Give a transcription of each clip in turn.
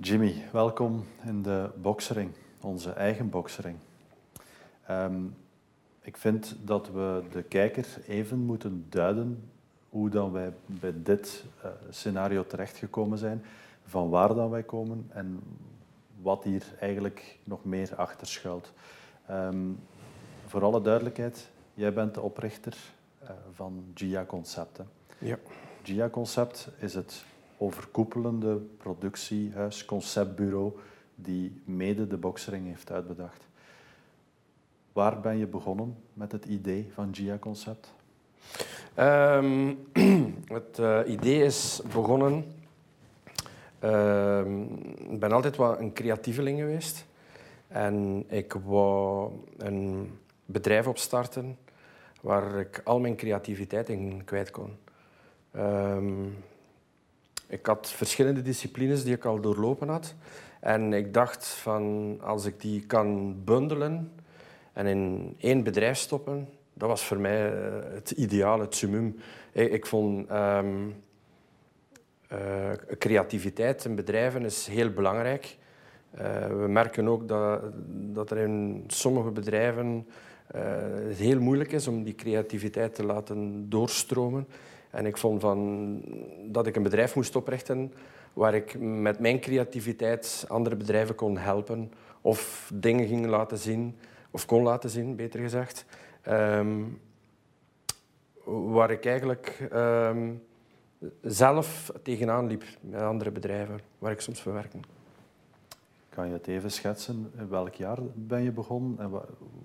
Jimmy, welkom in de boksering, onze eigen boksering. Ehm, ik vind dat we de kijker even moeten duiden hoe dan wij bij dit uh, scenario terechtgekomen zijn, van waar dan wij komen en wat hier eigenlijk nog meer achter schuilt. Um, voor alle duidelijkheid, jij bent de oprichter uh, van GIA Concepten. Ja. GIA Concept is het overkoepelende productiehuis, conceptbureau, die mede de boksering heeft uitbedacht. Waar ben je begonnen met het idee van GIA Concept? Um, het uh, idee is begonnen. Uh, ik ben altijd wel een creatieveling geweest. En ik wou een bedrijf opstarten waar ik al mijn creativiteit in kwijt kon. Um, ik had verschillende disciplines die ik al doorlopen had. En ik dacht van als ik die kan bundelen en in één bedrijf stoppen, dat was voor mij eh, het ideaal, het summum. Ik vond um, uh, creativiteit in bedrijven is heel belangrijk. Uh, we merken ook dat, dat er in sommige bedrijven het heel moeilijk is om die creativiteit te laten doorstromen. En ik vond van, dat ik een bedrijf moest oprichten waar ik met mijn creativiteit andere bedrijven kon helpen of dingen ging laten zien, of kon laten zien, beter gezegd. Um, waar ik eigenlijk um, zelf tegenaan liep met andere bedrijven waar ik soms voor werkte. Kan je het even schetsen? In welk jaar ben je begonnen en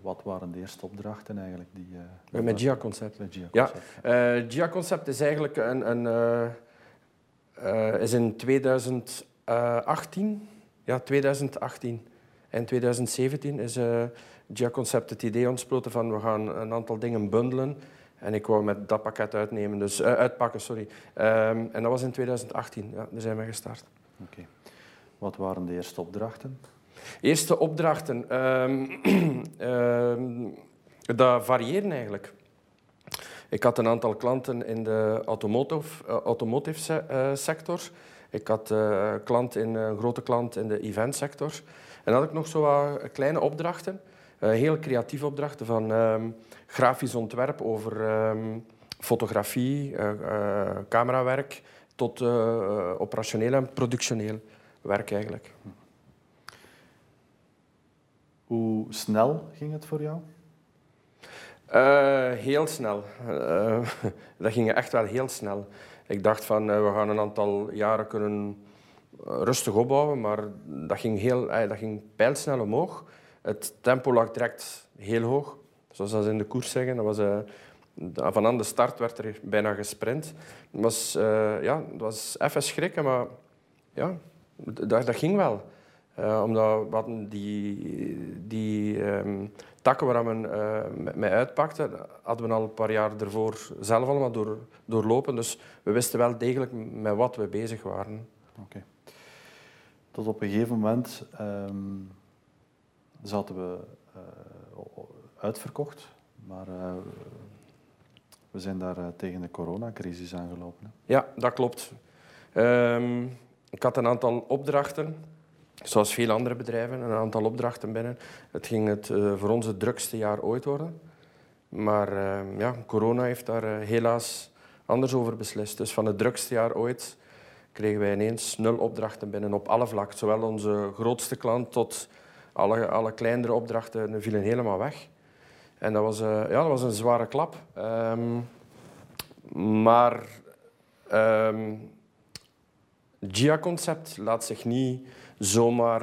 wat waren de eerste opdrachten eigenlijk? Die, uh, met GIA Concept. Met GIA Concept. Ja, uh, GIA Concept is eigenlijk een, een uh, is in 2018, ja 2018 en 2017 is GIA Concept het idee ontsproten van we gaan een aantal dingen bundelen en ik wou met dat pakket uitnemen, dus uitpakken, sorry. Um, en dat was in 2018, ja, daar zijn we gestart. Oké. Wat waren de eerste opdrachten? Eerste opdrachten, um, um, dat varieerde eigenlijk. Ik had een aantal klanten in de automotive, uh, automotive uh, sector. Ik had uh, klant in, een grote klant in de eventsector. En dan had ik nog zo wat kleine opdrachten. heel creatieve opdrachten van um, grafisch ontwerp over fotografie, camerawerk tot operationeel en productioneel werk eigenlijk. Hoe snel ging het voor jou? Uh, heel snel. Uh, dat ging echt wel heel snel. Ik dacht van, uh, we gaan een aantal jaren kunnen rustig opbouwen, maar dat ging, heel, dat ging pijlsnel omhoog. Het tempo lag direct heel hoog, zoals ze in de koers zeggen. Dat was, van aan de start werd er bijna gesprint. Het was, ja, het was even schrikken, maar ja, dat, dat ging wel. Uh, omdat wat die, die um, takken waar we uh, mee uitpakten, hadden we al een paar jaar ervoor zelf allemaal door, doorlopen. Dus we wisten wel degelijk met wat we bezig waren. Oké. Tot op een gegeven moment um, zaten we uh, uitverkocht, maar we zijn daar tegen de coronacrisis aangelopen. Hè? Ja, dat klopt. Um, ik had een aantal opdrachten, zoals veel andere bedrijven, een aantal opdrachten binnen. Het ging het uh, voor ons het drukste jaar ooit worden. Maar uh, ja, corona heeft daar uh, helaas anders over beslist. Dus van het drukste jaar ooit kregen wij ineens nul opdrachten binnen op alle vlakken. Zowel onze grootste klant tot alle, alle kleinere opdrachten vielen helemaal weg. En dat was, ja, dat was een zware klap. Um, maar um, GIA-concept laat zich niet zomaar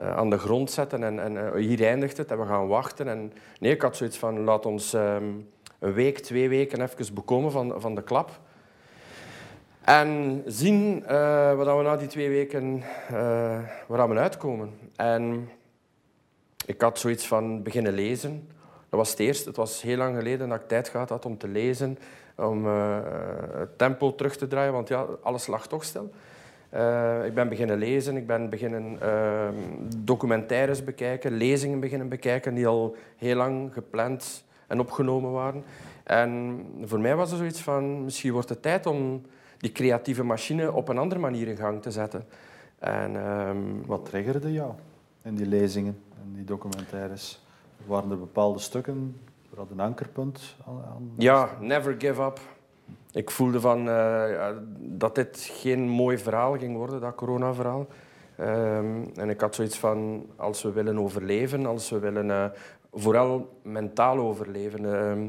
uh, aan de grond zetten en, en uh, hier eindigt het en we gaan wachten. En, nee, ik had zoiets van, laat ons um, een week, twee weken even bekomen van, van de klap. En zien uh, wat we na die twee weken waar we uitkomen. En ik had zoiets van beginnen lezen. Dat was het eerste. Het was heel lang geleden dat ik tijd gehad had om te lezen om uh, het tempo terug te draaien, want ja, alles lag toch stil. Uh, ik ben beginnen lezen, ik ben beginnen uh, documentaires bekijken, lezingen beginnen bekijken die al heel lang gepland en opgenomen waren. En voor mij was er zoiets van, misschien wordt het tijd om die creatieve machine op een andere manier in gang te zetten. En, ehm, Wat triggerde jou in die lezingen en die documentaires? Waren er bepaalde stukken, had een ankerpunt aan? Ja, never give up. Ik voelde van, eh, dat dit geen mooi verhaal ging worden, dat corona-verhaal. Ehm, en ik had zoiets van, als we willen overleven, als we willen eh, vooral mentaal overleven, ehm,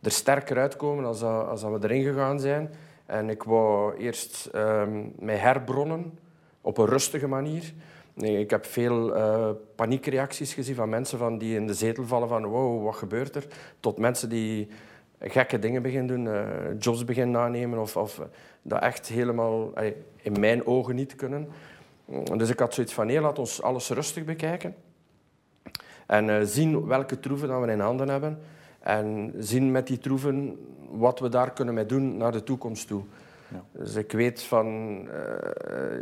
er sterker uitkomen als, als we erin gegaan zijn. En ik wou eerst ehm, mij herbronnen op een rustige manier. Nee, ik heb veel eh, paniekreacties gezien van mensen van die in de zetel vallen van wow, wat gebeurt er? Tot mensen die gekke dingen beginnen doen, eh, jobs beginnen nanemen of, of eh, dat echt helemaal in mijn ogen niet kunnen. Dus ik had zoiets van, nee, laat ons alles rustig bekijken. En zien welke troeven dat we in handen hebben. En zien met die troeven wat we daar kunnen mee doen naar de toekomst toe. Ja. Dus ik weet van, eh,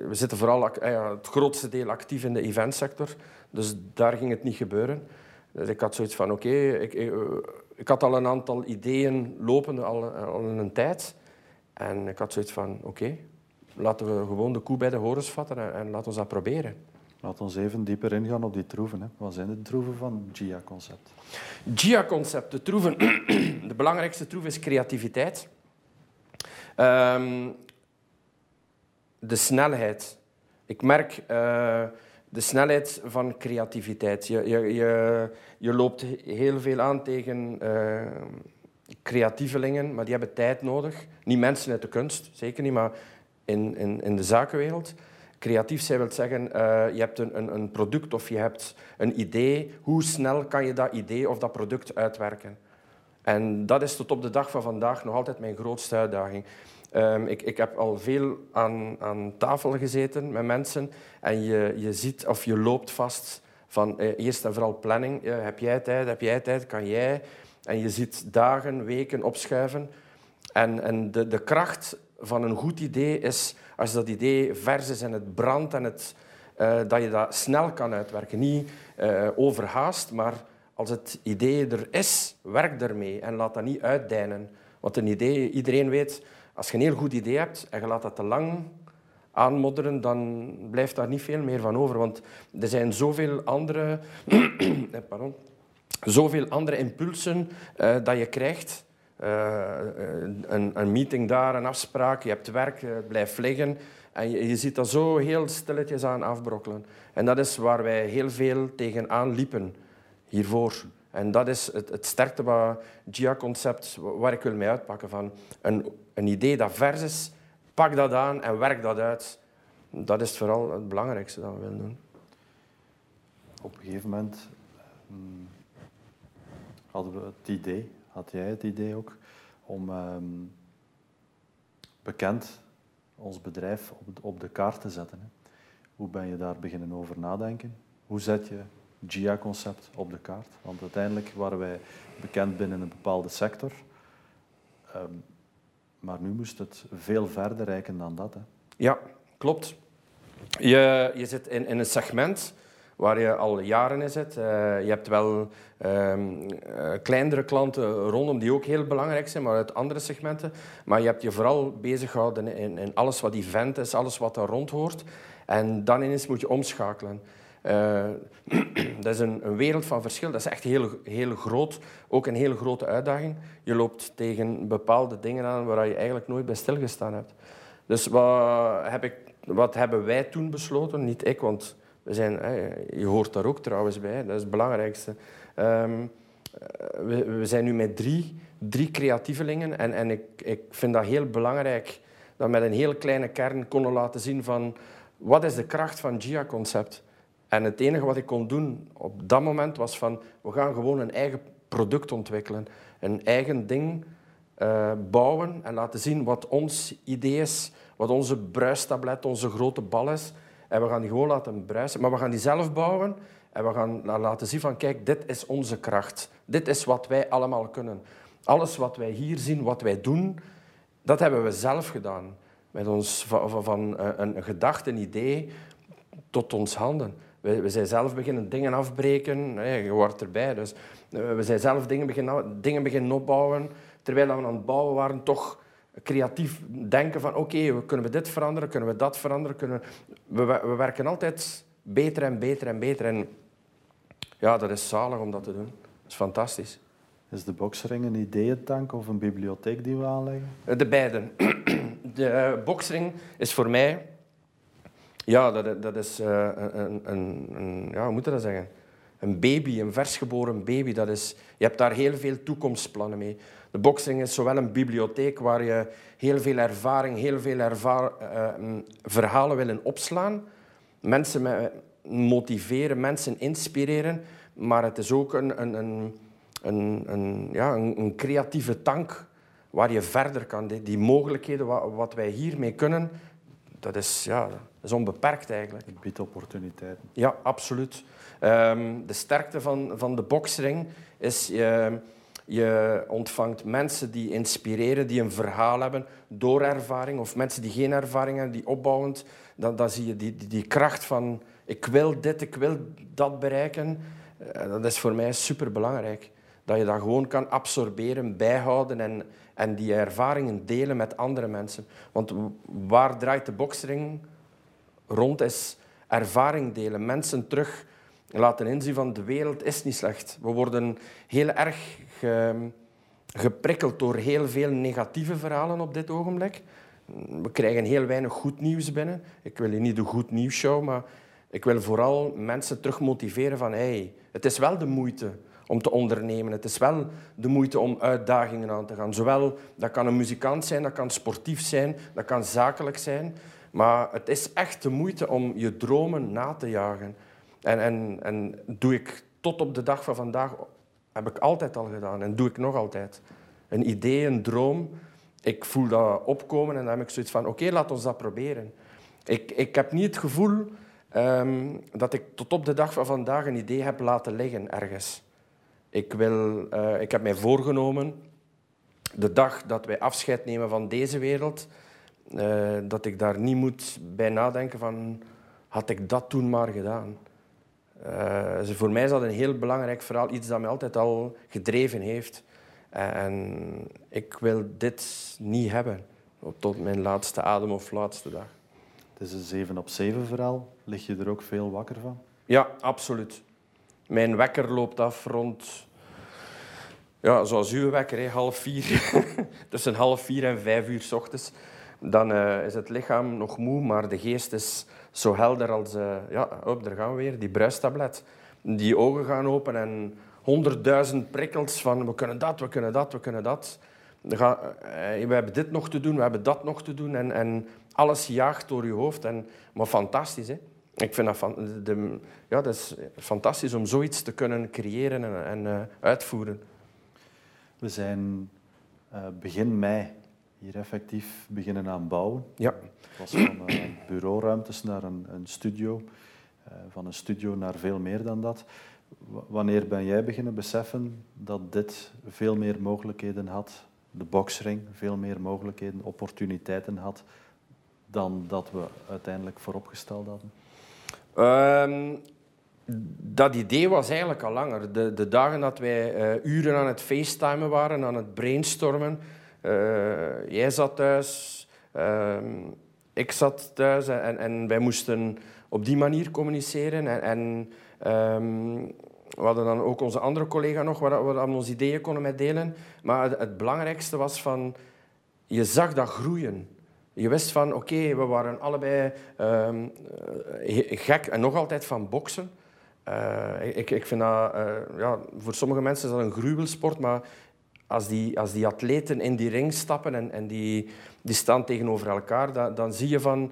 we zitten vooral eh, het grootste deel actief in de eventsector. Dus daar ging het niet gebeuren. Dus ik had zoiets van, oké, ik, ik, eh, ik had al een aantal ideeën lopen al, al een tijd. En ik had zoiets van, oké, laten we gewoon de koe bij de horens vatten en, en laten we dat proberen. Laat ons even dieper ingaan op die troeven. Hè. Wat zijn de troeven van GIA-concept? GIA-concept, de troeven. De belangrijkste troef is creativiteit. Ehm, de snelheid. Ik merk eh, de snelheid van creativiteit. Je, je, je, je loopt heel veel aan tegen eh, creatievelingen, maar die hebben tijd nodig. Niet mensen uit de kunst, zeker niet, maar in, in, in de zakenwereld. Creatief zijn wil zeggen, eh, je hebt een, een product of je hebt een idee. Hoe snel kan je dat idee of dat product uitwerken? En dat is tot op de dag van vandaag nog altijd mijn grootste uitdaging. Ehm, ik, ik heb al veel aan, aan tafel gezeten met mensen en je, je ziet of je loopt vast van eh, eerst en vooral planning. Heb jij tijd? Heb jij tijd? Kan jij? En je ziet dagen, weken opschuiven. En, en de, de kracht van een goed idee is als dat idee vers is en het brandt en het, eh, dat je dat snel kan uitwerken. Niet eh, overhaast, maar als het idee er is, werk ermee en laat dat niet uitdijnen. Want een idee, iedereen weet, als je een heel goed idee hebt en je laat dat te lang aanmodderen, dan blijft daar niet veel meer van over. Want er zijn zoveel andere, eh, pardon, zoveel andere impulsen eh, dat je krijgt. Eh, een, een meeting daar, een afspraak, je hebt werk, het blijft liggen. En je, je ziet dat zo heel stilletjes aan afbrokkelen. En dat is waar wij heel veel tegenaan liepen hiervoor. En dat is het, het sterkte GIA-concept waar ik wil mee uitpakken. Van een, een idee dat vers is, pak dat aan en werk dat uit. Dat is vooral het belangrijkste dat we willen doen. Op een gegeven moment mm, hadden we het idee, had jij het idee ook, om ehm, bekend ons bedrijf op, op de kaart te zetten. Hè. Hoe ben je daar beginnen over nadenken? Hoe zet je GIA-concept op de kaart? Want uiteindelijk waren wij bekend binnen een bepaalde sector. Ehm, maar nu moest het veel verder reiken dan dat. Hè. Ja, klopt. Je, je zit in, in een segment waar je al jaren in zit. Eh, je hebt wel ehm, eh, kleinere klanten rondom die ook heel belangrijk zijn, maar uit andere segmenten. Maar je hebt je vooral bezig gehouden in, in alles wat event is, alles wat daar rond hoort. En dan ineens moet je omschakelen. Eh, dat is een, een wereld van verschil. Dat is echt heel, heel groot. Ook een hele grote uitdaging. Je loopt tegen bepaalde dingen aan waar je eigenlijk nooit bij stilgestaan hebt. Dus wat, heb ik, wat hebben wij toen besloten? Niet ik, want we zijn, je hoort daar ook trouwens bij. Dat is het belangrijkste. Ehm, we, we zijn nu met drie, drie creatievelingen. En, en ik, ik vind dat heel belangrijk dat we met een heel kleine kern konden laten zien van wat is de kracht van GIA-concept. En het enige wat ik kon doen op dat moment was van we gaan gewoon een eigen product ontwikkelen. Een eigen ding eh, bouwen en laten zien wat ons idee is, wat onze bruistablet, onze grote bal is. En we gaan die gewoon laten bruisen. Maar we gaan die zelf bouwen en we gaan la- laten zien van kijk, dit is onze kracht. Dit is wat wij allemaal kunnen. Alles wat wij hier zien, wat wij doen, dat hebben we zelf gedaan. Met ons van eh, een, een gedachte, een idee, tot ons handen. We, we zijn zelf beginnen dingen afbreken. Je hoort erbij. Dus eh, we zijn zelf dingen beginnen, dingen beginnen opbouwen. Terwijl we aan het bouwen waren, toch creatief denken van oké, we kunnen we dit veranderen, kunnen we dat veranderen. Kunnen we, we, we werken altijd beter en beter en beter. En ja, dat is zalig om dat te doen. Dat is fantastisch. Is de boksring een ideeëntank of een bibliotheek die we aanleggen? De beiden. De uh, boksring is voor mij... Ja, dat, dat is uh, een, een, een, Ja, hoe moet je dat zeggen? Een baby, een versgeboren baby. Dat is, je hebt daar heel veel toekomstplannen mee. De boksring is zowel een bibliotheek waar je heel veel ervaring, heel veel uh, verhalen willen opslaan. Mensen motiveren, mensen inspireren. Maar het is ook een, een, een, een, een ja, een, creatieve tank waar je verder kan. Die, die mogelijkheden, wat, wat, wij hiermee kunnen, dat is, ja, dat is onbeperkt eigenlijk. Het biedt opportuniteiten. Ja, absoluut. Um, de sterkte van, van de boksring is... Je, je ontvangt mensen die inspireren, die een verhaal hebben door ervaring, of mensen die geen ervaring hebben, die opbouwend. Dan, dan zie je die, die, die kracht van ik wil dit, ik wil dat bereiken. Uh, dat is voor mij superbelangrijk. Dat je dat gewoon kan absorberen, bijhouden en, en die ervaringen delen met andere mensen. Want waar draait de boksring rond is ervaring delen. Mensen terug laten inzien van de wereld is niet slecht. We worden heel erg ge, geprikkeld door heel veel negatieve verhalen op dit ogenblik. We krijgen heel weinig goed nieuws binnen. Ik wil hier niet de goed nieuws show, maar ik wil vooral mensen terug motiveren van hey, het is wel de moeite om te ondernemen. Het is wel de moeite om uitdagingen aan te gaan. Zowel, dat kan een muzikant zijn, dat kan sportief zijn, dat kan zakelijk zijn. Maar het is echt de moeite om je dromen na te jagen. En, en, en doe ik tot op de dag van vandaag, heb ik altijd al gedaan en doe ik nog altijd. Een idee, een droom, ik voel dat opkomen en dan heb ik zoiets van, oké, laat ons dat proberen. Ik, ik heb niet het gevoel um, dat ik tot op de dag van vandaag een idee heb laten liggen ergens. Ik, wil, uh, ik heb mij voorgenomen, de dag dat wij afscheid nemen van deze wereld, uh, dat ik daar niet moet bij nadenken van, had ik dat toen maar gedaan? Uh, voor mij is dat een heel belangrijk verhaal, iets dat mij altijd al gedreven heeft. En ik wil dit niet hebben tot mijn laatste adem of laatste dag. Het is een 7 op 7 verhaal. Lig je er ook veel wakker van? Ja, absoluut. Mijn wekker loopt af rond, ja, zoals uw wekker, half vier. Tussen half vier en vijf uur s ochtends. Dan uh, is het lichaam nog moe, maar de geest is zo helder als... Uh, ja, op, daar gaan we weer, die bruistablet. Die ogen gaan open en honderdduizend prikkels van we kunnen dat, we kunnen dat, we kunnen dat. Uh, we hebben dit nog te doen, we hebben dat nog te doen. En, en alles jaagt door je hoofd. En, maar fantastisch, hè? Ik vind dat, van, de, ja, dat is fantastisch om zoiets te kunnen creëren en, en uitvoeren. We zijn begin mei hier effectief beginnen aan bouwen. Ja. Het was van uh, bureauruimtes naar een, een studio, van een studio naar veel meer dan dat. W wanneer ben jij beginnen beseffen dat dit veel meer mogelijkheden had, de boxring veel meer mogelijkheden, opportuniteiten had dan dat we uiteindelijk vooropgesteld hadden? Um, dat idee was eigenlijk al langer. De, de dagen dat wij uh, uren aan het facetimen waren, aan het brainstormen. Uh, jij zat thuis, uh, ik zat thuis en, en wij moesten op die manier communiceren. En, en um, we hadden dan ook onze andere collega nog, waar we aan onze ideeën konden met delen. Maar het, belangrijkste was van, je zag dat groeien. Je wist van, oké, we waren allebei um, gek en nog altijd van boksen. Uh, ik, ik vind dat, ja, voor sommige mensen is dat een gruwelsport, maar als die, als die atleten in die ring stappen en, en die, die staan tegenover elkaar, dan, dan zie je van,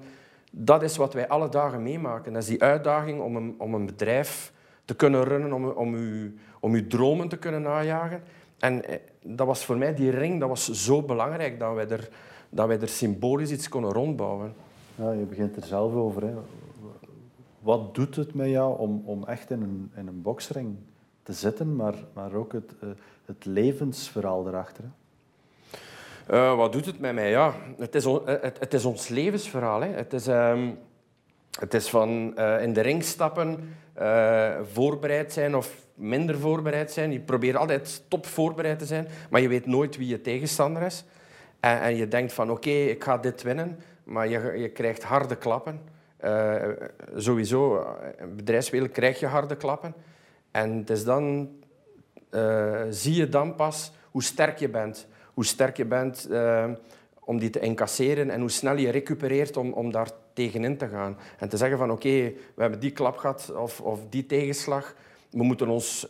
dat is wat wij alle dagen meemaken. Dat is die uitdaging om een, om een bedrijf te kunnen runnen, om, om, uw, om uw dromen te kunnen najagen. En eh, dat was voor mij, die ring, dat was zo belangrijk dat wij er dat wij er symbolisch iets konden rondbouwen. Ja, je begint er zelf over. Hè. Wat doet het met jou om, om echt in een, in een boksring te zitten, maar, maar ook het, uh, het levensverhaal erachter? Uh, wat doet het met mij? Ja, het, is, on, het, is ons levensverhaal. Hè. Het, is, um, het is van in de ring stappen, voorbereid zijn of minder voorbereid zijn. Je probeert altijd top voorbereid te zijn, maar je weet nooit wie je tegenstander is. En, en je denkt van oké, ik ga dit winnen, maar je, je krijgt harde klappen. Sowieso, in bedrijfswereld krijg je harde klappen. En is dan, uh, zie je dan pas hoe sterk je bent. Hoe sterk je bent uh, om die te incasseren en hoe snel je recupereert om, om daar tegenin te gaan. En te zeggen van oké, we hebben die klap gehad of, of die tegenslag. We moeten ons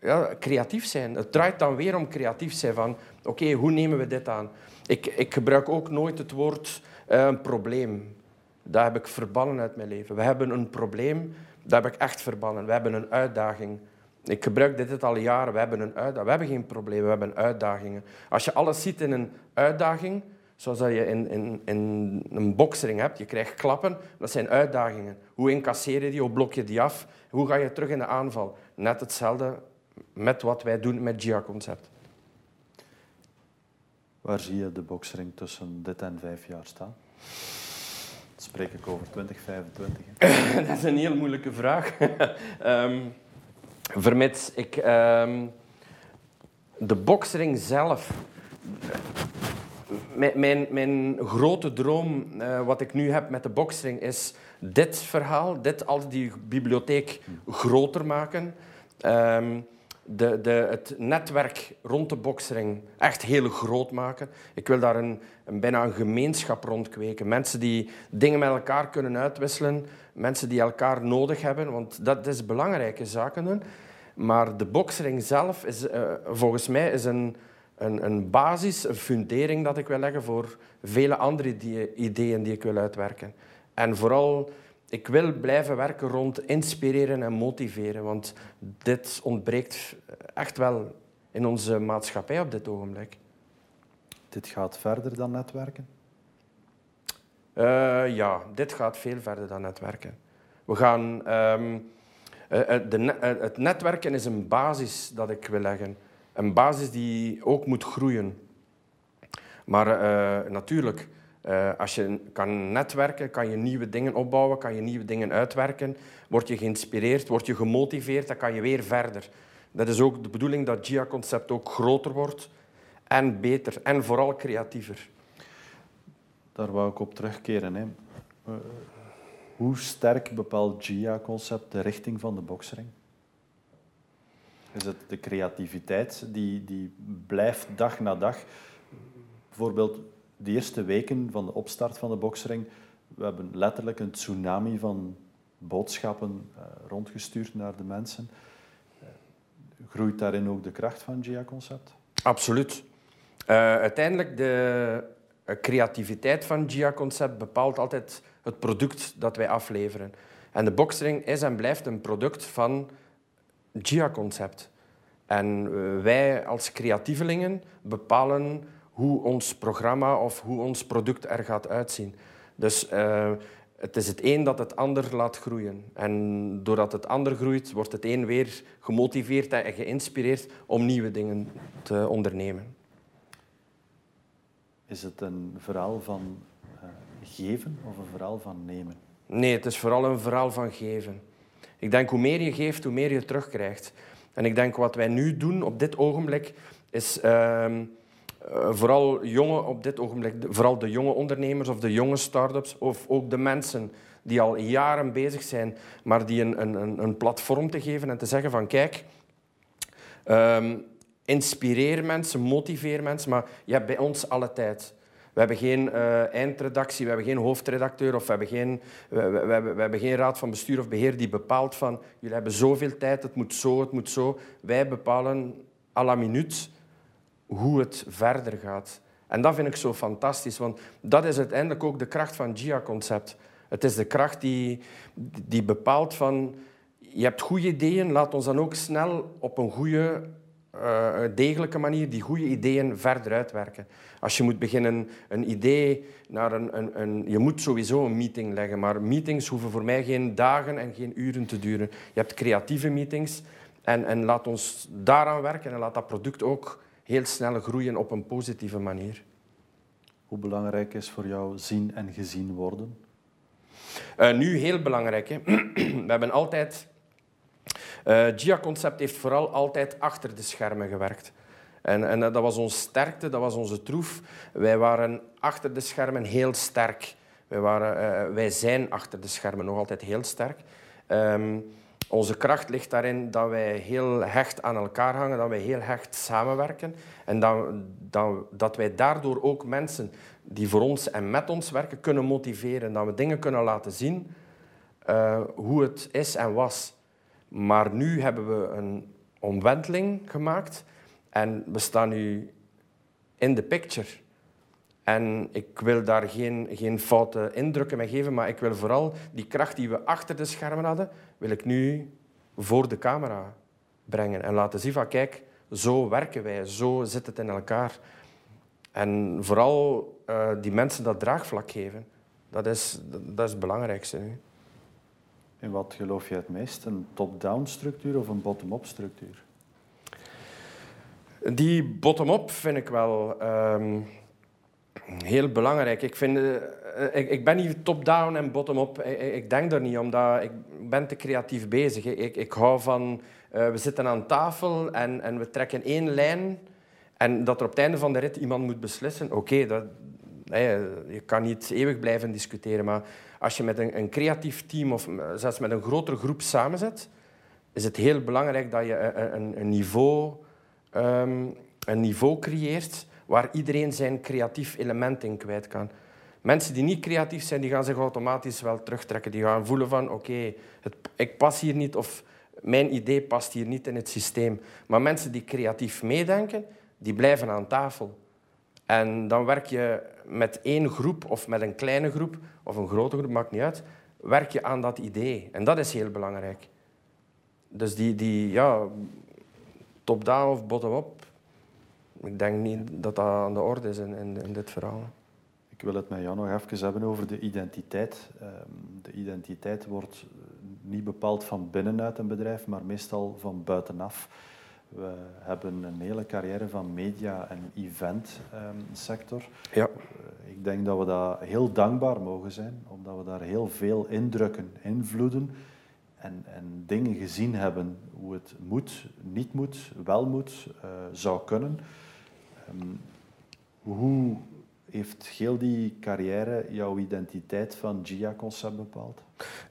ja, creatief zijn. Het draait dan weer om creatief zijn. Van oké, hoe nemen we dit aan? Ik, ik gebruik ook nooit het woord een probleem. Dat heb ik verbannen uit mijn leven. We hebben een probleem, dat heb ik echt verbannen. We hebben een uitdaging. Ik gebruik dit al jaren. We hebben een uitdaging. We hebben geen problemen, we hebben uitdagingen. Als je alles ziet in een uitdaging, zoals dat je in, in, in een boksering hebt, je krijgt klappen, dat zijn uitdagingen. Hoe incasseer je die, hoe blok je die af, hoe ga je terug in de aanval? Net hetzelfde met wat wij doen met GIA-concept. Waar zie je de boksering tussen dit en vijf jaar staan? Spreek ik over 2025? dat is een heel moeilijke vraag. um, vermits ik um, de boksering zelf. Mijn, grote droom, uh, wat ik nu heb met de boksering, is dit verhaal, dit al die bibliotheek groter maken. Um, de, de, het netwerk rond de boksering echt heel groot maken. Ik wil daar een, een, bijna een gemeenschap rond kweken. Mensen die dingen met elkaar kunnen uitwisselen. Mensen die elkaar nodig hebben, want dat is belangrijke zaken doen. Maar de boksering zelf is uh, volgens mij is een, een, een basis, een fundering dat ik wil leggen voor vele andere ideeën die ik wil uitwerken. En vooral ik wil blijven werken rond inspireren en motiveren, want dit ontbreekt echt wel in onze maatschappij op dit ogenblik. Dit gaat verder dan netwerken? Uh, ja, dit gaat veel verder dan netwerken. We gaan, um, uh, de, het netwerken is een basis dat ik wil leggen. Een basis die ook moet groeien. Maar natuurlijk, uh, als je kan netwerken, kan je nieuwe dingen opbouwen, kan je nieuwe dingen uitwerken. Word je geïnspireerd, word je gemotiveerd, dan kan je weer verder. Dat is ook de bedoeling dat GIA-concept ook groter wordt en beter en vooral creatiever. Daar wou ik op terugkeren. Hè. Uh, hoe sterk bepaalt GIA-concept de richting van de boksering? Is het de creativiteit die, die blijft dag na dag? Bijvoorbeeld de eerste weken van de opstart van de boksering, we hebben letterlijk een tsunami van boodschappen uh, rondgestuurd naar de mensen. Uh, groeit daarin ook de kracht van GIA-concept? Absoluut. Uh, uiteindelijk, de creativiteit van GIA-concept bepaalt altijd het product dat wij afleveren. En de boksering is en blijft een product van GIA-concept. En wij als creatievelingen bepalen hoe ons programma of hoe ons product er gaat uitzien. Dus uh, het is het een dat het ander laat groeien. En doordat het ander groeit, wordt het een weer gemotiveerd en geïnspireerd om nieuwe dingen te ondernemen. Is het een verhaal van uh, geven of een verhaal van nemen? Nee, het is vooral een verhaal van geven. Ik denk hoe meer je geeft, hoe meer je terugkrijgt. En ik denk wat wij nu doen op dit ogenblik is. Uh, uh, vooral jonge op dit ogenblik, vooral de jonge ondernemers of de jonge start-ups of ook de mensen die al jaren bezig zijn, maar die een, een, een platform te geven en te zeggen van kijk, um, inspireer mensen, motiveer mensen, maar je hebt bij ons alle tijd. We hebben geen uh, eindredactie, we hebben geen hoofdredacteur of we hebben geen, we, hebben, we hebben geen raad van bestuur of beheer die bepaalt van jullie hebben zoveel tijd, het moet zo, het moet zo. Wij bepalen à la minuut hoe het verder gaat. En dat vind ik zo fantastisch, want dat is uiteindelijk ook de kracht van GIA-concept. Het is de kracht die, die bepaalt van, je hebt goede ideeën, laat ons dan ook snel op een goede, uh, degelijke manier die goede ideeën verder uitwerken. Als je moet beginnen een idee naar een, een, een, Je moet sowieso een meeting leggen, maar meetings hoeven voor mij geen dagen en geen uren te duren. Je hebt creatieve meetings en, en laat ons daaraan werken en laat dat product ook heel snel groeien op een positieve manier. Hoe belangrijk is voor jou zien en gezien worden? Uh, nu heel belangrijk. Hè. We hebben altijd... Uh, GIA-concept heeft vooral altijd achter de schermen gewerkt. En, en dat was onze sterkte, dat was onze troef. Wij waren achter de schermen heel sterk. Wij, waren, wij zijn achter de schermen nog altijd heel sterk. Ehm, onze kracht ligt daarin dat wij heel hecht aan elkaar hangen, dat wij heel hecht samenwerken en dat, dat, wij daardoor ook mensen die voor ons en met ons werken kunnen motiveren, dat we dingen kunnen laten zien uh, hoe het is en was. Maar nu hebben we een omwenteling gemaakt en we staan nu in de picture. En ik wil daar geen, geen foute indrukken mee geven, maar ik wil vooral die kracht die we achter de schermen hadden, wil ik nu voor de camera brengen en laten zien van kijk, zo werken wij, zo zit het in elkaar. En vooral uh, die mensen dat draagvlak geven, dat is, dat is het belangrijkste nu. In wat geloof je het meest? Een top-down structuur of een bottom-up structuur? Die bottom-up vind ik wel um, heel belangrijk. Ik, vind, uh, ik, ik, ben niet top-down en bottom-up. Ik, denk daar niet, omdat ik ben te creatief bezig. Ik, ik hou van, uh, we zitten aan tafel en, en we trekken één lijn en dat er op het einde van de rit iemand moet beslissen. Oké, je kan niet eeuwig blijven discussiëren, maar als je met een, een, creatief team of zelfs met een grotere groep samenzet, is het heel belangrijk dat je een, een niveau, um, een niveau creëert waar iedereen zijn creatief element in kwijt kan. Mensen die niet creatief zijn, die gaan zich automatisch wel terugtrekken. Die gaan voelen van, oké, ik pas hier niet of mijn idee past hier niet in het systeem. Maar mensen die creatief meedenken, die blijven aan tafel. En dan werk je met één groep of met een kleine groep of een grote groep, maakt niet uit, werk je aan dat idee. En dat is heel belangrijk. Dus die, die ja, top-down of bottom-up, ik denk niet dat dat aan de orde is in, in, in, dit verhaal. Ik wil het met jou nog even hebben over de identiteit. Ehm, de identiteit wordt niet bepaald van binnenuit een bedrijf, maar meestal van buitenaf. We hebben een hele carrière van media- en eventsector. ja. Eh, ik denk dat we daar heel dankbaar mogen zijn, omdat we daar heel veel indrukken, invloeden en, en dingen gezien hebben hoe het moet, niet moet, wel moet, uh, zou kunnen. Um, hoe heeft heel die carrière jouw identiteit van GIA-concept bepaald?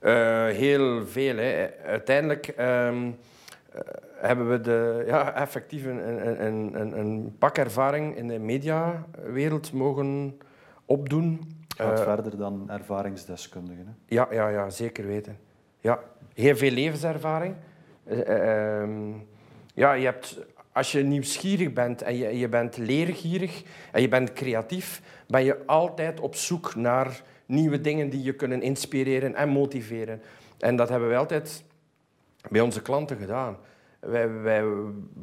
Uh, heel veel. Hè. Uiteindelijk... Um eh, hebben we de, ja, effectief een, een, een, een pak ervaring in de mediawereld mogen opdoen. Gaat uh, verder dan ervaringsdeskundige. Hè? Ja, ja, ja, zeker weten. Ja, heel veel levenservaring. Uh, um, ja, je hebt, als je nieuwsgierig bent en je, je bent leergierig en je bent creatief, ben je altijd op zoek naar nieuwe dingen die je kunnen inspireren en motiveren. En dat hebben wij altijd bij onze klanten gedaan. Wij, wij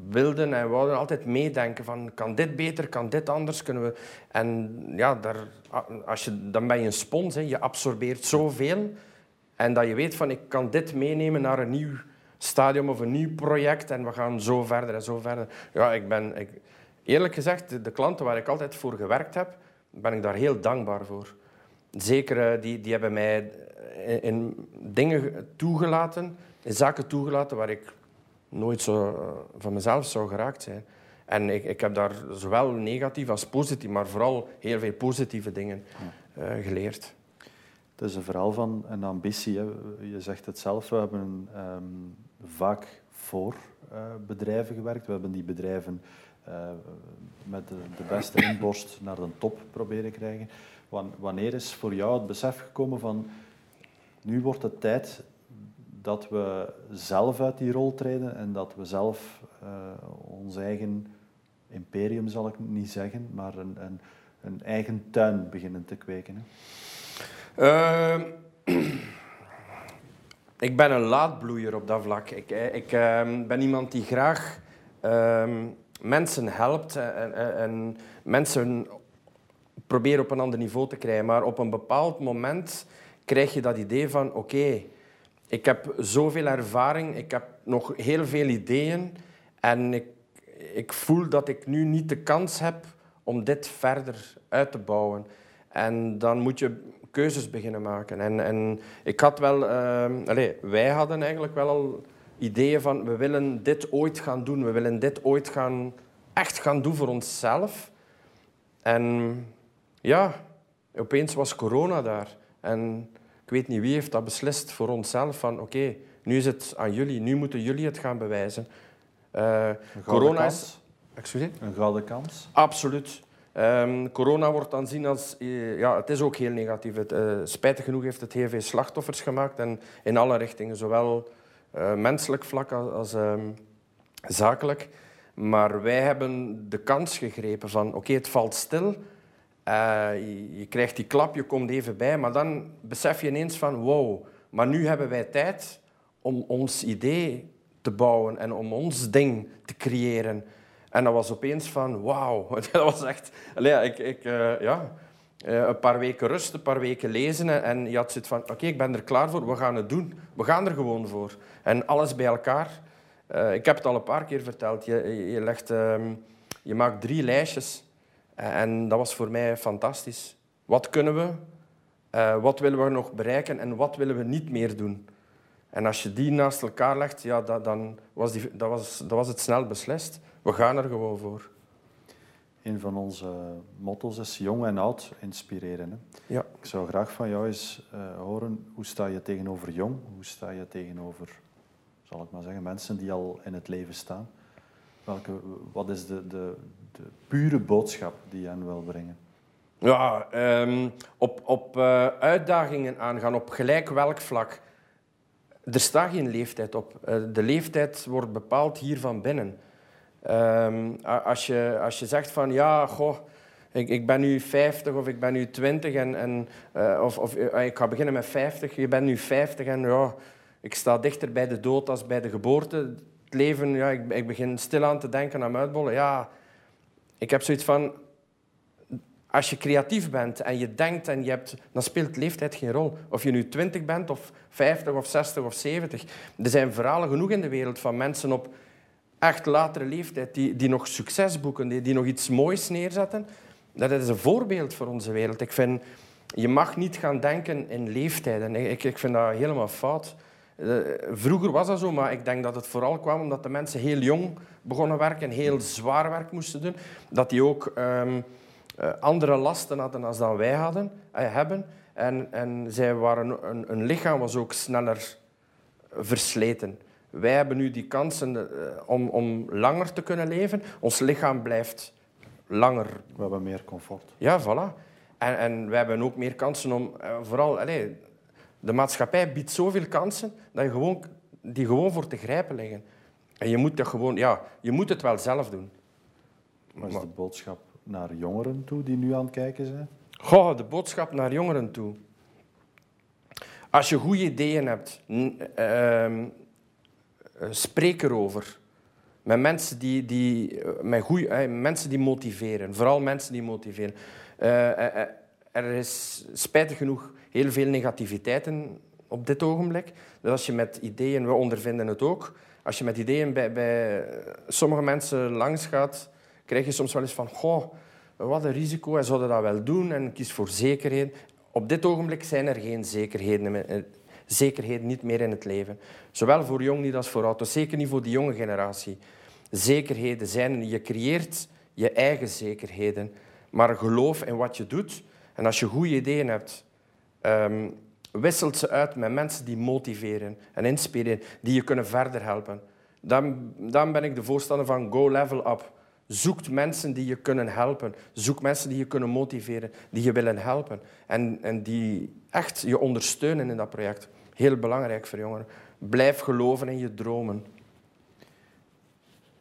wilden en wouden altijd meedenken van kan dit beter, kan dit anders, kunnen we... En ja, daar, als je, dan ben je een spons, hè. je absorbeert zoveel. En dat je weet van ik kan dit meenemen naar een nieuw stadium of een nieuw project en we gaan zo verder en zo verder. Ja, ik ben... Ik, eerlijk gezegd, de, de klanten waar ik altijd voor gewerkt heb, ben ik daar heel dankbaar voor. Zeker, eh, die, die hebben mij in, in dingen toegelaten zaken toegelaten waar ik nooit zo eh, van mezelf zou geraakt zijn. En ik, ik heb daar zowel negatief als positief, maar vooral heel veel positieve dingen uh, geleerd. Het is een verhaal van een ambitie. Hè. Je zegt het zelf, we hebben um, vaak voor uh, bedrijven gewerkt. We hebben die bedrijven uh, met de, beste inborst naar de top proberen krijgen. Wanneer is voor jou het besef gekomen van nu wordt het tijd dat we zelf uit die rol treden en dat we zelf uh, ons eigen imperium, zal ik niet zeggen, maar een, een, een eigen tuin beginnen te kweken? Uh, ik ben een laadbloeier op dat vlak. Ik, eh, ik uh, ben iemand die graag ehm, mensen helpt en, en, en mensen probeert op een ander niveau te krijgen. Maar op een bepaald moment krijg je dat idee van oké, ik heb zoveel ervaring, ik heb nog heel veel ideeën en ik, ik voel dat ik nu niet de kans heb om dit verder uit te bouwen. En dan moet je keuzes beginnen maken. En, en ik had wel, uh, allez, wij hadden eigenlijk wel al ideeën van we willen dit ooit gaan doen, we willen dit ooit gaan echt gaan doen voor onszelf. En ja, opeens was corona daar. En ik weet niet wie heeft dat beslist voor onszelf. Van oké, nu is het aan jullie. Nu moeten jullie het gaan bewijzen. Uh, corona kans. is... Excuseer? Een gouden kans? Absoluut. Um, corona wordt dan zien als... Eh, ja, het is ook heel negatief. Het, uh, spijtig genoeg heeft het heel veel slachtoffers gemaakt. En in alle richtingen. Zowel uh, menselijk vlak als, um, zakelijk. Maar wij hebben de kans gegrepen van... Oké, het valt stil. Je, je, krijgt die klap, je komt even bij. Maar dan besef je ineens van... Wow, maar nu hebben wij tijd om ons idee te bouwen. En om ons ding te creëren. En dat was opeens van, wauw. Dat was echt... Allee, ik, ik, uh, ja, uh, een paar weken rust, een paar weken lezen. En je had zoiets van, oké, ik ben er klaar voor. We gaan het doen. We gaan er gewoon voor. En alles bij elkaar. Uh, ik heb het al een paar keer verteld. Je, je, legt, um, je maakt drie lijstjes. En dat was voor mij fantastisch. Wat kunnen we? wat willen we nog bereiken? En wat willen we niet meer doen? En als je die naast elkaar legt, ja, dat, dan was, die, dat, was, dat was het snel beslist. We gaan er gewoon voor. Een van onze motto's is jong en oud inspireren. Hè? Ja. Ik zou graag van jou eens uh, horen, hoe sta je tegenover jong? Hoe sta je tegenover, zal ik maar zeggen, mensen die al in het leven staan? Welke, wat is de, de, de pure boodschap die je hen wil brengen? Ja, um, op, op uh, uitdagingen aangaan, op gelijk welk vlak. Er staat geen leeftijd op. Uh, de leeftijd wordt bepaald hier van binnen. Um, als, je, als je zegt van ja, goh, ik, ik ben nu 50 of ik ben nu 20 en, en, uh, of, of uh, ik ga beginnen met 50, je bent nu 50 en ja, ik sta dichter bij de dood als bij de geboorte. Het leven, ja, ik, ik begin stilaan te denken aan uitbollen. Ja, ik heb zoiets van, als je creatief bent en je denkt en je hebt, dan speelt leeftijd geen rol. Of je nu 20 bent of 50 of 60 of 70. Er zijn verhalen genoeg in de wereld van mensen op echt latere leeftijd die, die nog succes boeken, die, die nog iets moois neerzetten. Dat is een voorbeeld voor onze wereld. Ik vind, je mag niet gaan denken in leeftijden. Ik, ik vind dat helemaal fout. Eh, vroeger was dat zo, maar ik denk dat het vooral kwam omdat de mensen heel jong begonnen werken, heel zwaar werk moesten doen. Dat die ook ehm, eh, andere lasten hadden dan dat wij hadden, uh, hebben. En, en zij waren, een, een lichaam was ook sneller versleten. Wij hebben nu die kansen uh, om, om langer te kunnen leven. Ons lichaam blijft langer. We hebben meer comfort. Ja, voilà. En, en we hebben ook meer kansen om... Vooral, allez, de maatschappij biedt zoveel kansen dat je gewoon, die gewoon voor te grijpen liggen. En je moet, dat gewoon, ja, je moet het wel zelf doen. Wat is de boodschap naar jongeren toe die nu aan het kijken zijn? Goh, de boodschap naar jongeren toe. Als je goede ideeën hebt, uh, eh, spreek erover. Met mensen die, die, eh, met goeie, eh, mensen die motiveren. Vooral mensen die motiveren. er is spijtig genoeg heel veel negativiteit op dit ogenblik. Dus als je met ideeën, we ondervinden het ook, als je met ideeën bij, bij sommige mensen langs gaat, krijg je soms wel eens van, goh, wat een risico, en zouden dat wel doen en kies voor zekerheid. Op dit ogenblik zijn er geen zekerheden zekerheid niet meer in het leven. Zowel voor jong niet als voor oud. Dus zeker niet voor die jonge generatie. Zekerheden zijn, je creëert je eigen zekerheden. Maar geloof in wat je doet. En als je goede ideeën hebt, um, wisselt ze uit met mensen die motiveren en inspireren, die je kunnen verder helpen. Dan, dan ben ik de voorstander van go level up. Zoek mensen die je kunnen helpen. Zoek mensen die je kunnen motiveren, die je willen helpen. En, en die echt je ondersteunen in dat project. Heel belangrijk voor jongeren. Blijf geloven in je dromen.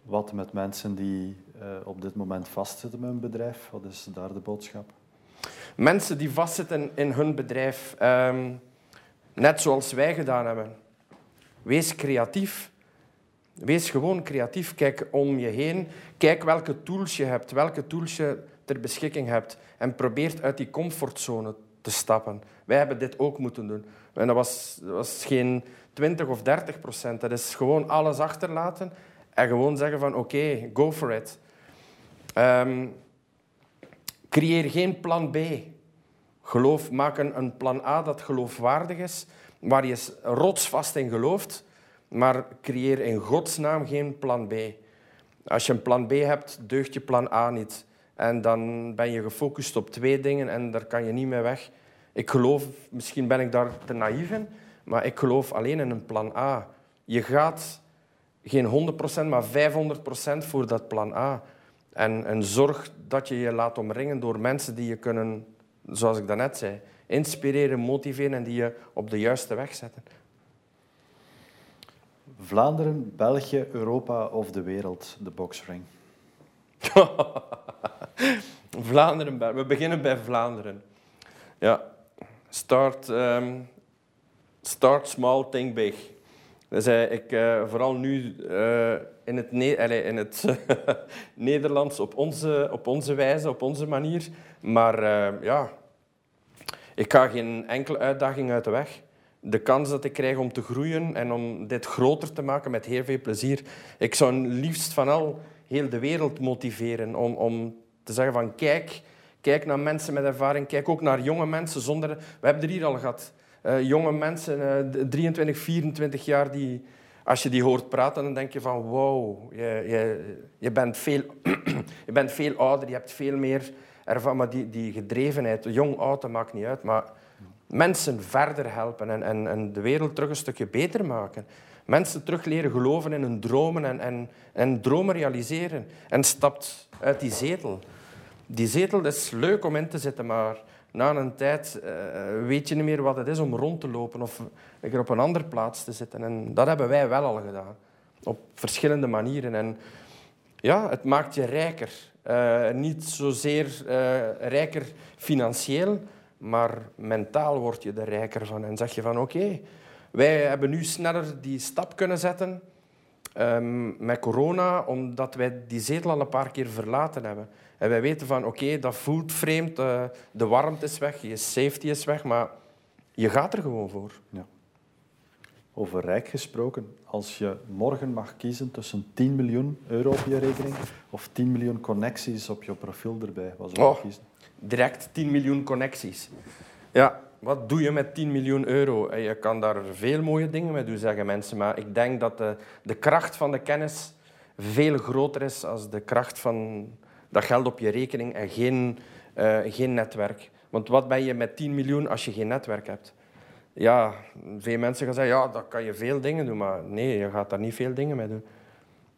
Wat met mensen die uh, op dit moment vastzitten met hun bedrijf? Wat is daar de boodschap? Mensen die vastzitten in hun bedrijf, um, net zoals wij gedaan hebben. Wees creatief. Wees gewoon creatief. Kijk om je heen. Kijk welke tools je hebt, welke tools je ter beschikking hebt. En probeer uit die comfortzone te stappen. Wij hebben dit ook moeten doen. En dat was, was geen 20 of 30 procent. Dat is gewoon alles achterlaten en gewoon zeggen van oké, go for it. Um, creëer geen plan B. Geloof, maak een, een plan A dat geloofwaardig is, waar je rotsvast in gelooft, maar creëer in Gods naam geen plan B. Als je een plan B hebt, deugt je plan A niet. En dan ben je gefocust op twee dingen en daar kan je niet mee weg. Ik geloof, misschien ben ik daar te naïef in, maar ik geloof alleen in een plan A. Je gaat geen 100%, maar 500% voor dat plan A. En, en zorg dat je je laat omringen door mensen die je kunnen, zoals ik daarnet zei, inspireren, motiveren en die je op de juiste weg zetten. Vlaanderen, België, Europa of de wereld, de boxring? Vlaanderen, we beginnen bij Vlaanderen. Ja, start, um, start small, think big. Dus uh, ik, uh, vooral nu uh, in het, in het Nederlands op onze, op onze wijze, op onze manier. Maar ja, ik ga geen enkele uitdaging uit de weg. De kans dat ik krijg om te groeien en om dit groter te maken met heel veel plezier. Ik zou liefst van al heel de wereld motiveren om, om te zeggen van kijk, kijk naar mensen met ervaring, kijk ook naar jonge mensen zonder... We hebben er hier al gehad. Uh, jonge mensen, uh, 23, 24 jaar, die, als je die hoort praten, dan denk je van wow, je, je, je, bent, veel, je bent veel ouder, je hebt veel meer ervan. Maar die, die gedrevenheid, jong, oud, maakt niet uit. Maar mensen verder helpen en, en, en de wereld terug een stukje beter maken. Mensen terug leren geloven in hun dromen en, en, en dromen realiseren. En stapt uit die zetel. Die zetel is leuk om in te zitten, maar na een tijd uh, weet je niet meer wat het is om rond te lopen of op een andere plaats te zitten. En dat hebben wij wel al gedaan. Op verschillende manieren. En ja, het maakt je rijker. Uh, niet zozeer uh, rijker financieel, maar mentaal word je er rijker van. En zeg je van oké, okay, wij hebben nu sneller die stap kunnen zetten um, met corona, omdat wij die zetel al een paar keer verlaten hebben. En wij weten van oké, dat voelt vreemd, uh, de warmte is weg, je safety is weg, maar je gaat er gewoon voor. Ja. Over rijk gesproken, als je morgen mag kiezen tussen 10 miljoen euro op je rekening of 10 miljoen connecties op je profiel erbij, wat zou je oh, kiezen? Direct 10 miljoen connecties. Ja, wat doe je met 10 miljoen euro? Je kan daar veel mooie dingen mee doen, zeggen mensen. Maar ik denk dat de, de kracht van de kennis veel groter is dan de kracht van dat geld op je rekening en geen, uh, geen netwerk. Want wat ben je met 10 miljoen als je geen netwerk hebt? Ja, veel mensen gaan zeggen, ja, dan kan je veel dingen doen. Maar nee, je gaat daar niet veel dingen mee doen.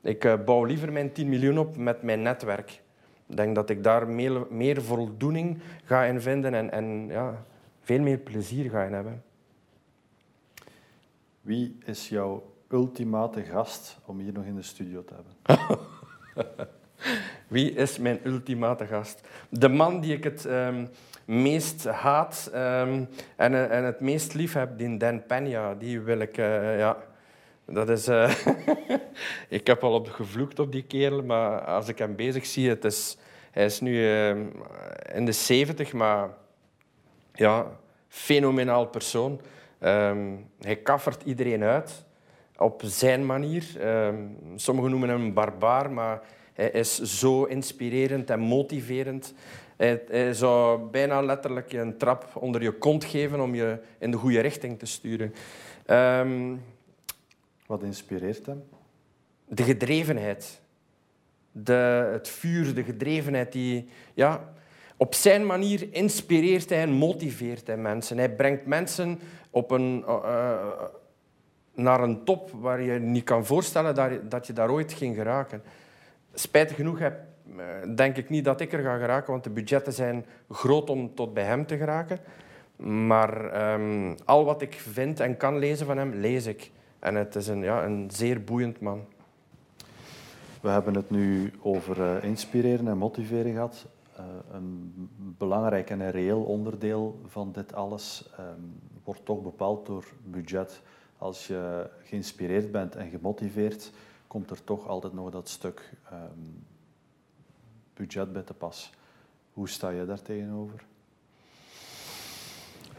Ik uh, bouw liever mijn 10 miljoen op met mijn netwerk. Ik denk dat ik daar meer, meer voldoening ga in vinden en, en ja, veel meer plezier ga in hebben. Wie is jouw ultimate gast om hier nog in de studio te hebben? Wie is mijn ultimate gast? De man die ik het um, meest haat um, en, en het meest lief heb, die Dan Peña, die wil ik... Uh, ja, dat is... Uh, ik heb al op gevloekt op die kerel, maar als ik hem bezig zie, het is, hij is nu uh, in de 70, maar ja, fenomenaal persoon. Um, hij kaffert iedereen uit op zijn manier. Um, sommigen noemen hem een barbaar, maar hij is zo inspirerend en motiverend. Hij, zou bijna letterlijk een trap onder je kont geven om je in de goede richting te sturen. Um, Wat inspireert hem? De gedrevenheid. De, het vuur, de gedrevenheid die... Ja, op zijn manier inspireert hij en motiveert hij mensen. Hij brengt mensen op een, uh, naar een top waar je niet kan voorstellen dat, je daar ooit ging geraken. Spijtig genoeg heb, eh, denk ik niet dat ik er ga geraken, want de budgetten zijn groot om tot bij hem te geraken. Maar um, al wat ik vind en kan lezen van hem, lees ik. En het is een, ja, een zeer boeiend man. We hebben het nu over uh, inspireren en motiveren gehad. Uh, een belangrijk en een reëel onderdeel van dit alles um, wordt toch bepaald door budget. Als je geïnspireerd bent en gemotiveerd, komt er toch altijd nog dat stuk um, budget bij te pas. Hoe sta je daar tegenover?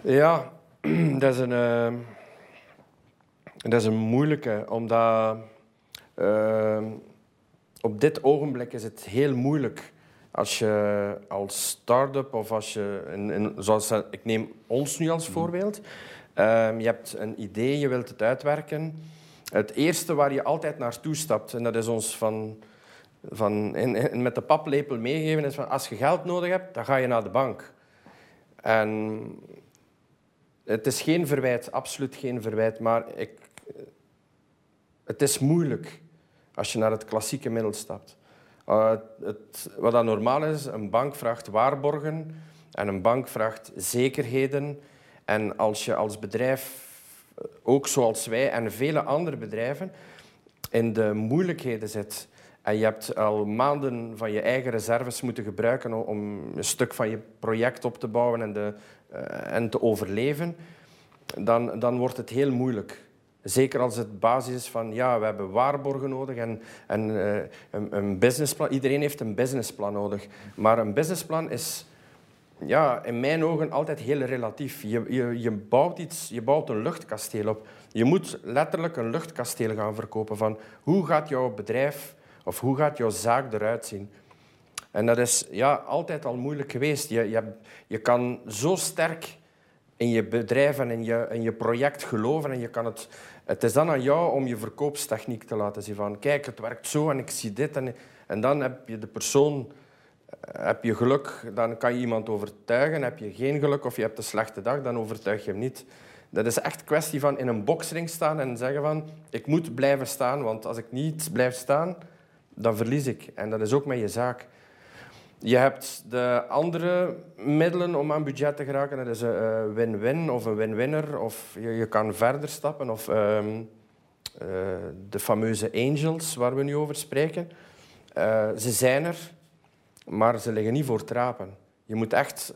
Ja, dat is een, uh, dat is een moeilijke, omdat op dit ogenblik is het heel moeilijk als je als start-up of als je, in, in, zoals ik neem ons nu als mhm. voorbeeld, um, je hebt een idee, je wilt het uitwerken. Het eerste waar je altijd naartoe stapt, en dat is ons van van, en, met de paplepel meegeven is van als je geld nodig hebt, dan ga je naar de bank. En het is geen verwijt, absoluut geen verwijt, maar ik, het is moeilijk als je naar het klassieke middel stapt. Uh, het, wat dat normaal is, een bank vraagt waarborgen en een bank vraagt zekerheden. En als je als bedrijf, ook zoals wij en vele andere bedrijven, in de moeilijkheden zit en je hebt al maanden van je eigen reserves moeten gebruiken om een stuk van je project op te bouwen en, de, uh, en te overleven, dan, dan wordt het heel moeilijk. Zeker als het basis is van ja, we hebben waarborgen nodig en, en uh, een, een, businessplan. Iedereen heeft een businessplan nodig. Maar een businessplan is ja, in mijn ogen altijd heel relatief. Je, je, je, bouwt iets, je bouwt een luchtkasteel op. Je moet letterlijk een luchtkasteel gaan verkopen van hoe gaat jouw bedrijf of hoe gaat jouw zaak eruit zien. En dat is ja, altijd al moeilijk geweest. Je, je, je kan zo sterk in je bedrijf en in je, in je project geloven en je kan het het is dan aan jou om je verkoopstechniek te laten zien. Van, kijk, het werkt zo en ik zie dit. En, en dan heb je de persoon... Eh, heb je geluk, dan kan je iemand overtuigen. Heb je geen geluk of je hebt een slechte dag, dan overtuig je hem niet. Dat is echt kwestie van in een boksring staan en zeggen van... Ik moet blijven staan, want als ik niet blijf staan, dan verlies ik. En dat is ook met je zaak. Je hebt de andere middelen om aan budget te geraken. Dat is een win-win of een win-winner. Of je, kan verder stappen. Of ehm, eh, de fameuze angels, waar we nu over spreken. Uh, ze zijn er, maar ze liggen niet voor trapen. Je moet echt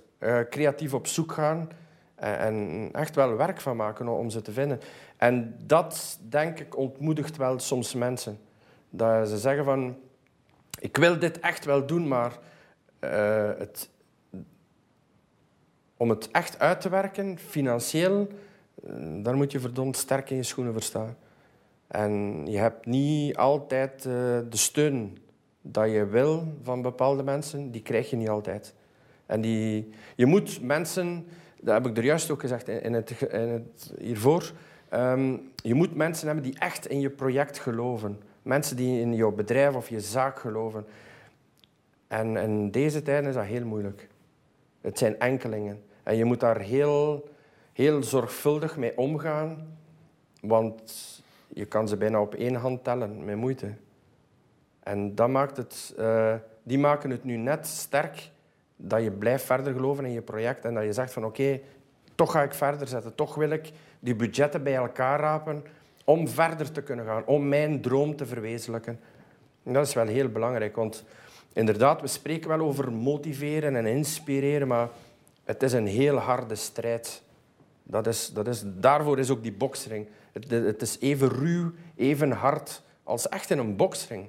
creatief op zoek gaan en, echt wel werk van maken om ze te vinden. En dat, denk ik, ontmoedigt wel soms mensen. Dat ze zeggen van, ik wil dit echt wel doen, maar uh, het, om het echt uit te werken, financieel, uh, daar moet je verdomd sterk in je schoenen voor staan. En je hebt niet altijd uh, de steun dat je wil van bepaalde mensen, die krijg je niet altijd. En die, je moet mensen, dat heb ik er juist ook gezegd in het, in het hiervoor, um, je moet mensen hebben die echt in je project geloven. Mensen die in jouw bedrijf of je zaak geloven. En in deze tijden is dat heel moeilijk. Het zijn enkelingen. En je moet daar heel, heel zorgvuldig mee omgaan, want je kan ze bijna op één hand tellen met moeite. En dat maakt het, uh, die maken het nu net sterk dat je blijft verder geloven in je project en dat je zegt van oké, toch ga ik verder zetten, toch wil ik die budgetten bij elkaar rapen om verder te kunnen gaan, om mijn droom te verwezenlijken. En dat is wel heel belangrijk, want Inderdaad, we spreken wel over motiveren en inspireren, maar het is een heel harde strijd. Dat is, dat is, daarvoor is ook die boksring. Het, het is even ruw, even hard als echt in een boksring.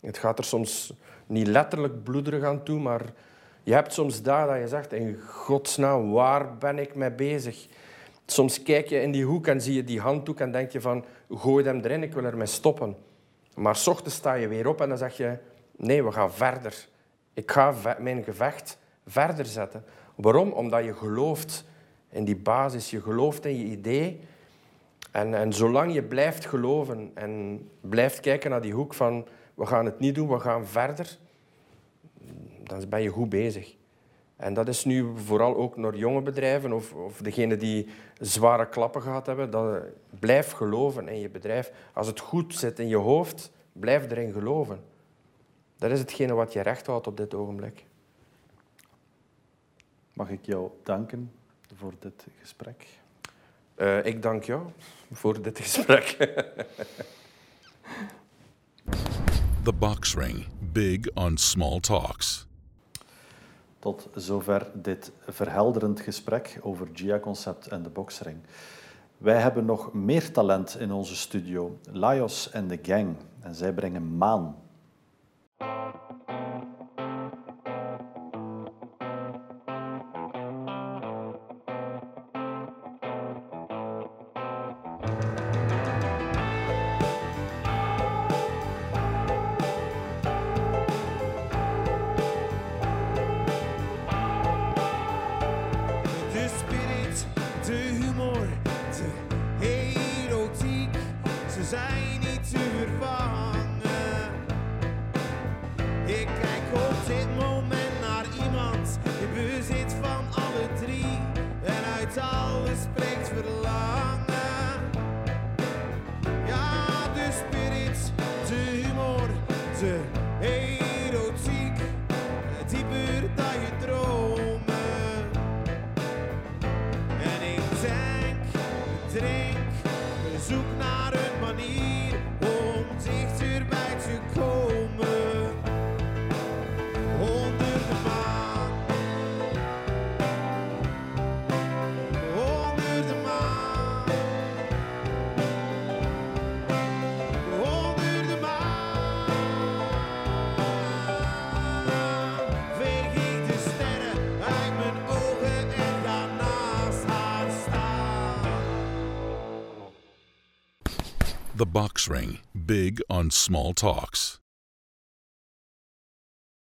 Het gaat er soms niet letterlijk bloederig aan toe, maar je hebt soms daar dat je zegt, in godsnaam, waar ben ik mee bezig? Soms kijk je in die hoek en zie je die handdoek en denk je van, gooi hem erin, ik wil ermee stoppen. Maar s ochtends sta je weer op en dan zeg je, Nee, we gaan verder. Ik ga mijn gevecht verder zetten. Waarom? Omdat je gelooft in die basis, je gelooft in je idee. En, en zolang je blijft geloven en blijft kijken naar die hoek van we gaan het niet doen, we gaan verder, dan ben je goed bezig. En dat is nu vooral ook naar jonge bedrijven of, of degenen die zware klappen gehad hebben. Dat, blijf geloven in je bedrijf. Als het goed zit in je hoofd, blijf erin geloven. Dat is hetgene wat je recht houdt op dit ogenblik. Mag ik jou danken voor dit gesprek? Uh, ik dank jou voor dit gesprek. The Box Ring. Big on small talks. Tot zover dit verhelderend gesprek over GIA-concept en de boxring. Wij hebben nog meer talent in onze studio, Laios en de gang. En zij brengen maan onze The Box Ring. Big on small talks.